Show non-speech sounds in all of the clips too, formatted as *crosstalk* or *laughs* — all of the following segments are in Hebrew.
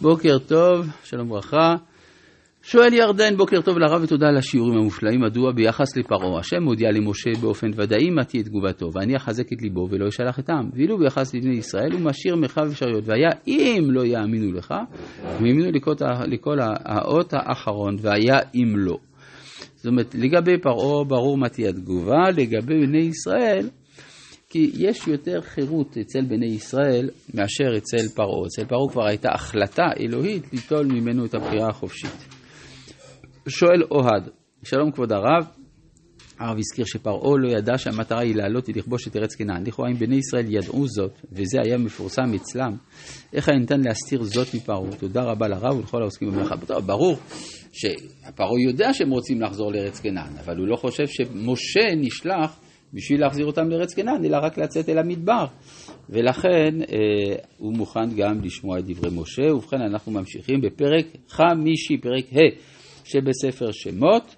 בוקר טוב, שלום וברכה. שואל ירדן, בוקר טוב לרב ותודה על השיעורים המופלאים, מדוע ביחס לפרעה השם מודיע למשה באופן ודאי מה תהיה תגובתו, ואני אחזק את ליבו ולא אשלח את העם, ואילו ביחס לבני ישראל הוא משאיר מרחב אפשרויות, והיה אם לא יאמינו לך, ויאמינו לכל האות האחרון, והיה אם לא. זאת אומרת, לגבי פרעה ברור מה תהיה התגובה, לגבי בני ישראל, כי יש יותר חירות אצל בני ישראל מאשר אצל פרעה. אצל פרעה כבר הייתה החלטה אלוהית ליטול ממנו את הבחירה החופשית. שואל אוהד, שלום כבוד הרב, הרב הזכיר שפרעה לא ידע שהמטרה היא לעלות ולכבוש את ארץ כנען. לכאורה אם בני ישראל ידעו זאת, וזה היה מפורסם אצלם, איך היה ניתן להסתיר זאת מפרעה? תודה רבה לרב ולכל העוסקים במלאכה. ברור שפרעה יודע שהם רוצים לחזור לארץ כנען, אבל הוא לא חושב שמשה נשלח בשביל להחזיר אותם לארץ כנען, אלא רק לצאת אל המדבר. ולכן אה, הוא מוכן גם לשמוע את דברי משה. ובכן, אנחנו ממשיכים בפרק חמישי, פרק ה'. שבספר שמות,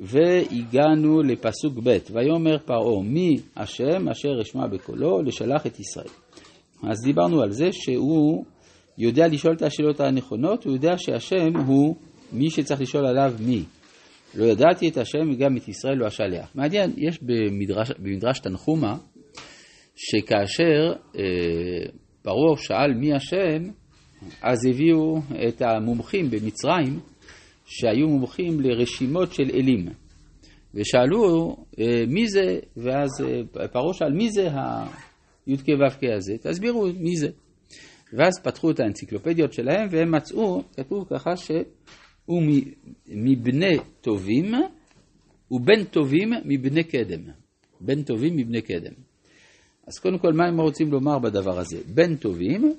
והגענו לפסוק ב', ויאמר פרעה מי השם אשר אשמע בקולו לשלח את ישראל. אז דיברנו על זה שהוא יודע לשאול את השאלות הנכונות, הוא יודע שהשם הוא מי שצריך לשאול עליו מי. לא ידעתי את השם וגם את ישראל לא אשלח. מעניין, יש במדרש, במדרש תנחומה, שכאשר אה, פרעה שאל מי השם, אז הביאו את המומחים במצרים שהיו מומחים לרשימות של אלים. ושאלו אה, מי זה, ואז אה, פרעה שאל מי זה הי"ק ו"ק הזה, תסבירו מי זה. ואז פתחו את האנציקלופדיות שלהם והם מצאו, כתוב ככה שהוא מבני טובים ובן טובים מבני קדם. בן טובים מבני קדם. אז קודם כל, מה הם רוצים לומר בדבר הזה? בן טובים,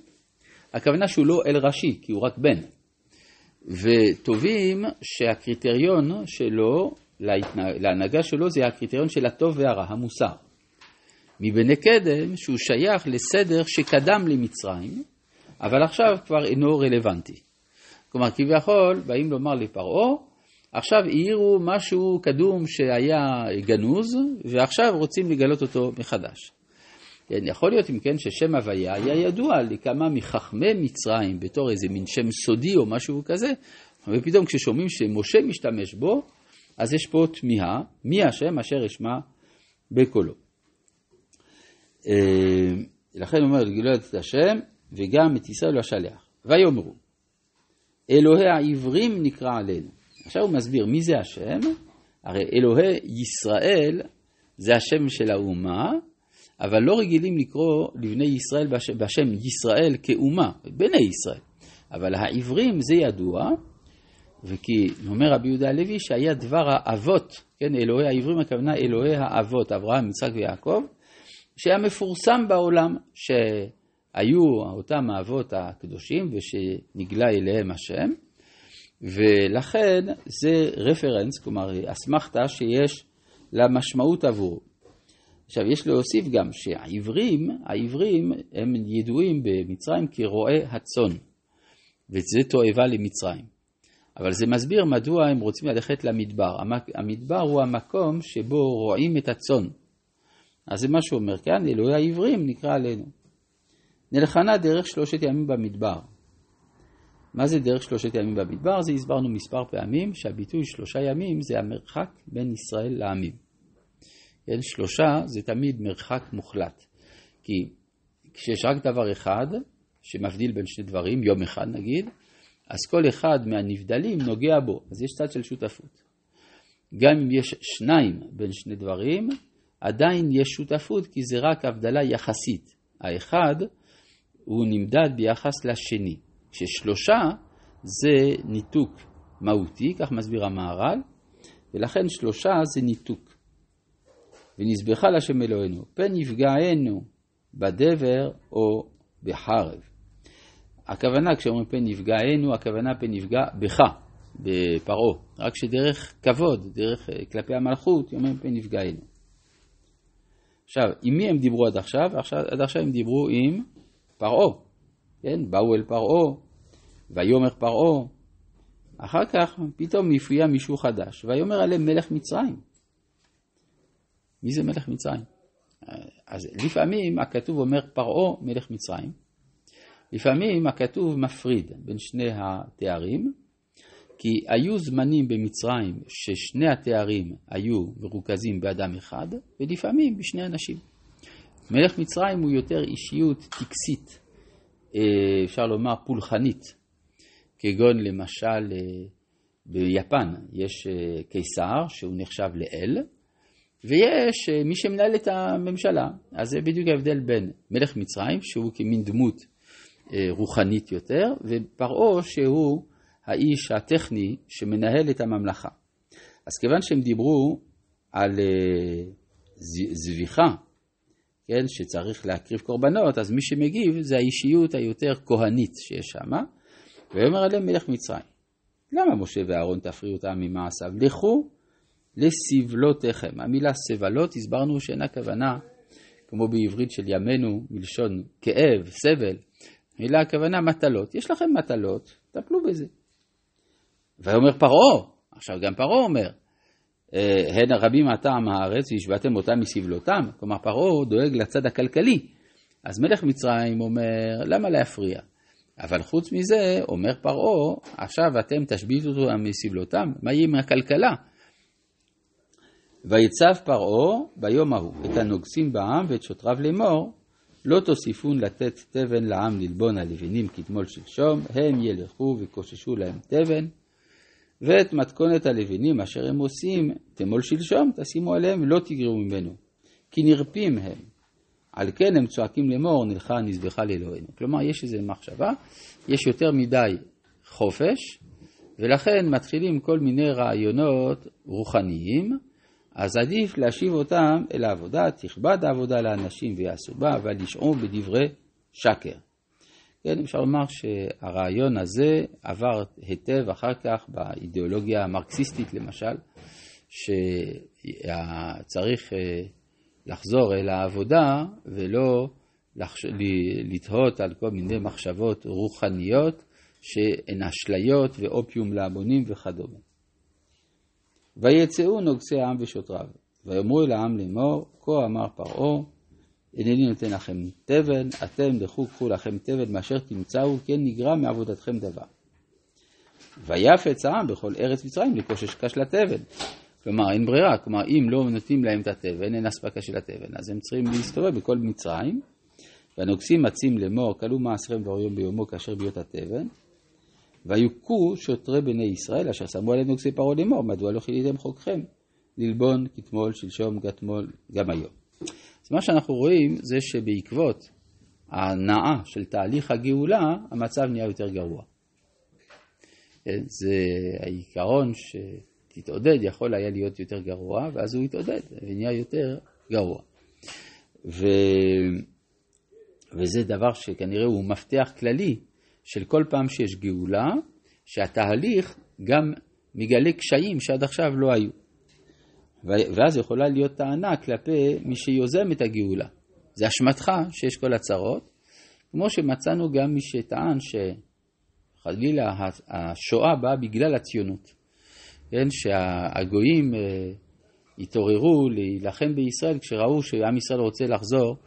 הכוונה שהוא לא אל ראשי, כי הוא רק בן. וטובים שהקריטריון שלו, להנהגה שלו, זה הקריטריון של הטוב והרע, המוסר. מבני קדם שהוא שייך לסדר שקדם למצרים, אבל עכשיו כבר אינו רלוונטי. כלומר, כביכול, באים לומר לפרעה, עכשיו העירו משהו קדום שהיה גנוז, ועכשיו רוצים לגלות אותו מחדש. כן, יכול להיות אם כן ששם הוויה היה ידוע לכמה מחכמי מצרים בתור איזה מין שם סודי או משהו כזה, ופתאום כששומעים שמשה משתמש בו, אז יש פה תמיהה, מי השם אשר אשמע בקולו. אה, לכן הוא אומר, לגלות את השם וגם את ישראל לא אשלח. ויאמרו, אלוהי העברים נקרא עלינו. עכשיו הוא מסביר מי זה השם, הרי אלוהי ישראל זה השם של האומה, אבל לא רגילים לקרוא לבני ישראל בשם, בשם ישראל כאומה, בני ישראל. אבל העברים זה ידוע, וכי אומר רבי יהודה הלוי שהיה דבר האבות, כן, אלוהי העברים הכוונה אלוהי האבות, אברהם, יצחק ויעקב, שהיה מפורסם בעולם, שהיו אותם האבות הקדושים ושנגלה אליהם השם, ולכן זה רפרנס, כלומר אסמכתה שיש לה משמעות עבורו. עכשיו, יש להוסיף גם שהעברים, העברים הם ידועים במצרים כרועי הצאן, וזה תועבה למצרים. אבל זה מסביר מדוע הם רוצים ללכת למדבר. המדבר הוא המקום שבו רועים את הצאן. אז זה מה שהוא אומר כאן, אלוהי העברים נקרא עלינו. נלחנה דרך שלושת ימים במדבר. מה זה דרך שלושת ימים במדבר? זה הסברנו מספר פעמים, שהביטוי שלושה ימים זה המרחק בין ישראל לעמים. כן, שלושה זה תמיד מרחק מוחלט. כי כשיש רק דבר אחד שמבדיל בין שני דברים, יום אחד נגיד, אז כל אחד מהנבדלים נוגע בו, אז יש צד של שותפות. גם אם יש שניים בין שני דברים, עדיין יש שותפות כי זה רק הבדלה יחסית. האחד הוא נמדד ביחס לשני. כששלושה זה ניתוק מהותי, כך מסביר המהר"ל, ולכן שלושה זה ניתוק. ונזבחה להשם אלוהינו, פן יפגענו בדבר או בחרב. הכוונה, כשאומרים פן יפגענו, הכוונה פן יפגע בך, בפרעה. רק שדרך כבוד, דרך אה, כלפי המלכות, אומרים פן יפגענו. עכשיו, עם מי הם דיברו עד עכשיו? עכשיו עד עכשיו הם דיברו עם פרעה. כן, באו אל פרעה, ויאמר פרעה. אחר כך פתאום יפויה מישהו חדש, ויאמר עליהם מלך מצרים. מי זה מלך מצרים? אז לפעמים הכתוב אומר פרעה מלך מצרים, לפעמים הכתוב מפריד בין שני התארים, כי היו זמנים במצרים ששני התארים היו מרוכזים באדם אחד, ולפעמים בשני אנשים. מלך מצרים הוא יותר אישיות טקסית, אה, אפשר לומר פולחנית, כגון למשל אה, ביפן יש אה, קיסר שהוא נחשב לאל, ויש מי שמנהל את הממשלה. אז זה בדיוק ההבדל בין מלך מצרים, שהוא כמין דמות רוחנית יותר, ופרעה שהוא האיש הטכני שמנהל את הממלכה. אז כיוון שהם דיברו על זביחה כן, שצריך להקריב קורבנות, אז מי שמגיב זה האישיות היותר כהנית שיש שם, ויאמר עליהם מלך מצרים. למה משה ואהרון תפריעו אותם ממעשיו? לכו לסבלותיכם. המילה סבלות, הסברנו שאינה כוונה, כמו בעברית של ימינו, מלשון כאב, סבל, מילה הכוונה מטלות. יש לכם מטלות, טפלו בזה. ויאמר פרעה, עכשיו גם פרעה אומר, הן הרבים מטעם הארץ והשבעתם אותם מסבלותם, כלומר פרעה דואג לצד הכלכלי. אז מלך מצרים אומר, למה להפריע? אבל חוץ מזה, אומר פרעה, עכשיו אתם תשביתו אותם מסבלותם, מה יהיה עם הכלכלה? ויצב פרעה ביום ההוא את הנוגסים בעם ואת שוטריו לאמור, לא תוסיפון לתת תבן לעם ללבון הלבנים כתמול שלשום, הם ילכו וקוששו להם תבן. ואת מתכונת הלבנים אשר הם עושים, תמול שלשום, תשימו עליהם, לא תגרעו ממנו, כי נרפים הם. על כן הם צועקים לאמור, נלכה נזבחה לאלוהינו. כלומר, יש איזו מחשבה, יש יותר מדי חופש, ולכן מתחילים כל מיני רעיונות רוחניים, אז עדיף להשיב אותם אל העבודה, תכבד העבודה לאנשים ויעשו בה, אבל ישעו בדברי שקר. כן, אפשר לומר שהרעיון הזה עבר היטב אחר כך באידיאולוגיה המרקסיסטית למשל, שצריך אה, לחזור אל העבודה ולא לחש... לתהות על כל מיני מחשבות רוחניות שהן אשליות ואופיום להמונים וכדומה. ויצאו נוגסי העם ושוטריו, ויאמרו אל העם לאמור, כה אמר פרעה, הנני נותן לכם תבן, אתם לכו קחו לכם תבן מאשר תמצאו, כן נגרע מעבודתכם דבר. ויפץ העם בכל ארץ מצרים לקושש קש לתבן. כלומר, אין ברירה, כלומר, אם לא נותנים להם את התבן, אין אספקה של התבן, אז הם צריכים להסתובב בכל מצרים, והנוגסים מצים לאמור, כלו מעשכם דבר יום ביומו כאשר ביות התבן, ויוכו שוטרי בני ישראל, אשר שמו עליהם נוגסי פרעה לאמור, מדוע לא חיליתם חוקכם, ללבון כתמול, שלשום, גתמול, גם היום. אז מה שאנחנו רואים זה שבעקבות ההנאה של תהליך הגאולה, המצב נהיה יותר גרוע. זה העיקרון שתתעודד יכול היה להיות יותר גרוע, ואז הוא התעודד ונהיה יותר גרוע. ו... וזה דבר שכנראה הוא מפתח כללי של כל פעם שיש גאולה, שהתהליך גם מגלה קשיים שעד עכשיו לא היו. ואז יכולה להיות טענה כלפי מי שיוזם את הגאולה. זה אשמתך שיש כל הצרות, כמו שמצאנו גם מי שטען שחלילה השואה באה בגלל הציונות. כן, שהגויים אה, התעוררו להילחם בישראל כשראו שעם ישראל רוצה לחזור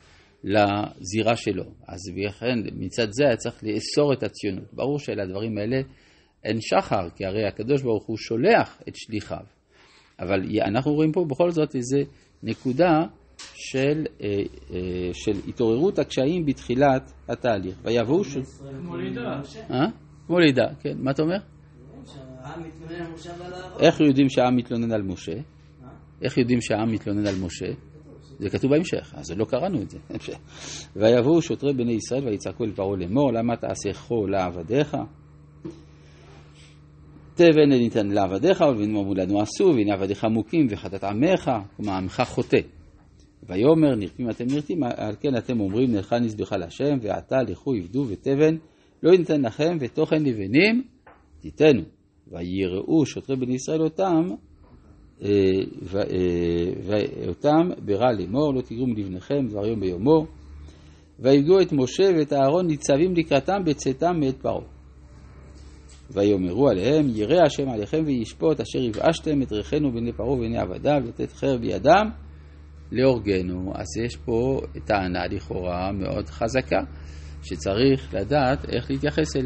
לזירה שלו. אז לכן מצד זה היה צריך לאסור את הציונות. ברור שלדברים האלה אין שחר, כי הרי הקדוש ברוך הוא שולח את שליחיו. אבל אנחנו רואים פה בכל זאת איזה נקודה של, אה, אה, של התעוררות הקשיים בתחילת התהליך. ויבואו ש... כמו לידה. אה? כמו לידה, כן. מה אתה אומר? איך יודעים שהעם מתלונן על משה? איך יודעים שהעם מתלונן על משה? זה כתוב בהמשך, אז לא קראנו את זה. *laughs* ויבואו שוטרי בני ישראל ויצעקו אל פרעה לאמור, למה תעשה חול לעבדיך? תבן ניתן לעבדיך ולבנים לנו עשו, והנה עבדיך מוכים וחטאת עמך, כלומר עמך חוטא. ויאמר נרפים אתם נרפים, על כן אתם אומרים נלכה נזבחה להשם, ועתה לכו עבדו ותבן לא ניתן לכם, ותוכן לבנים תיתנו. ויראו שוטרי בני ישראל אותם, אה, אה, ואותם ברע לאמור, לא תגרום לבניכם דבר יום ביומו. ויפגעו את משה ואת אהרון ניצבים לקראתם בצאתם מאת פרעה. ויאמרו עליהם, ירא השם עליכם וישפוט אשר יבאשתם את ריחנו בני פרעה ובני עבדיו, לתת חרב בידם להורגנו. אז יש פה טענה לכאורה מאוד חזקה, שצריך לדעת איך להתייחס אליה.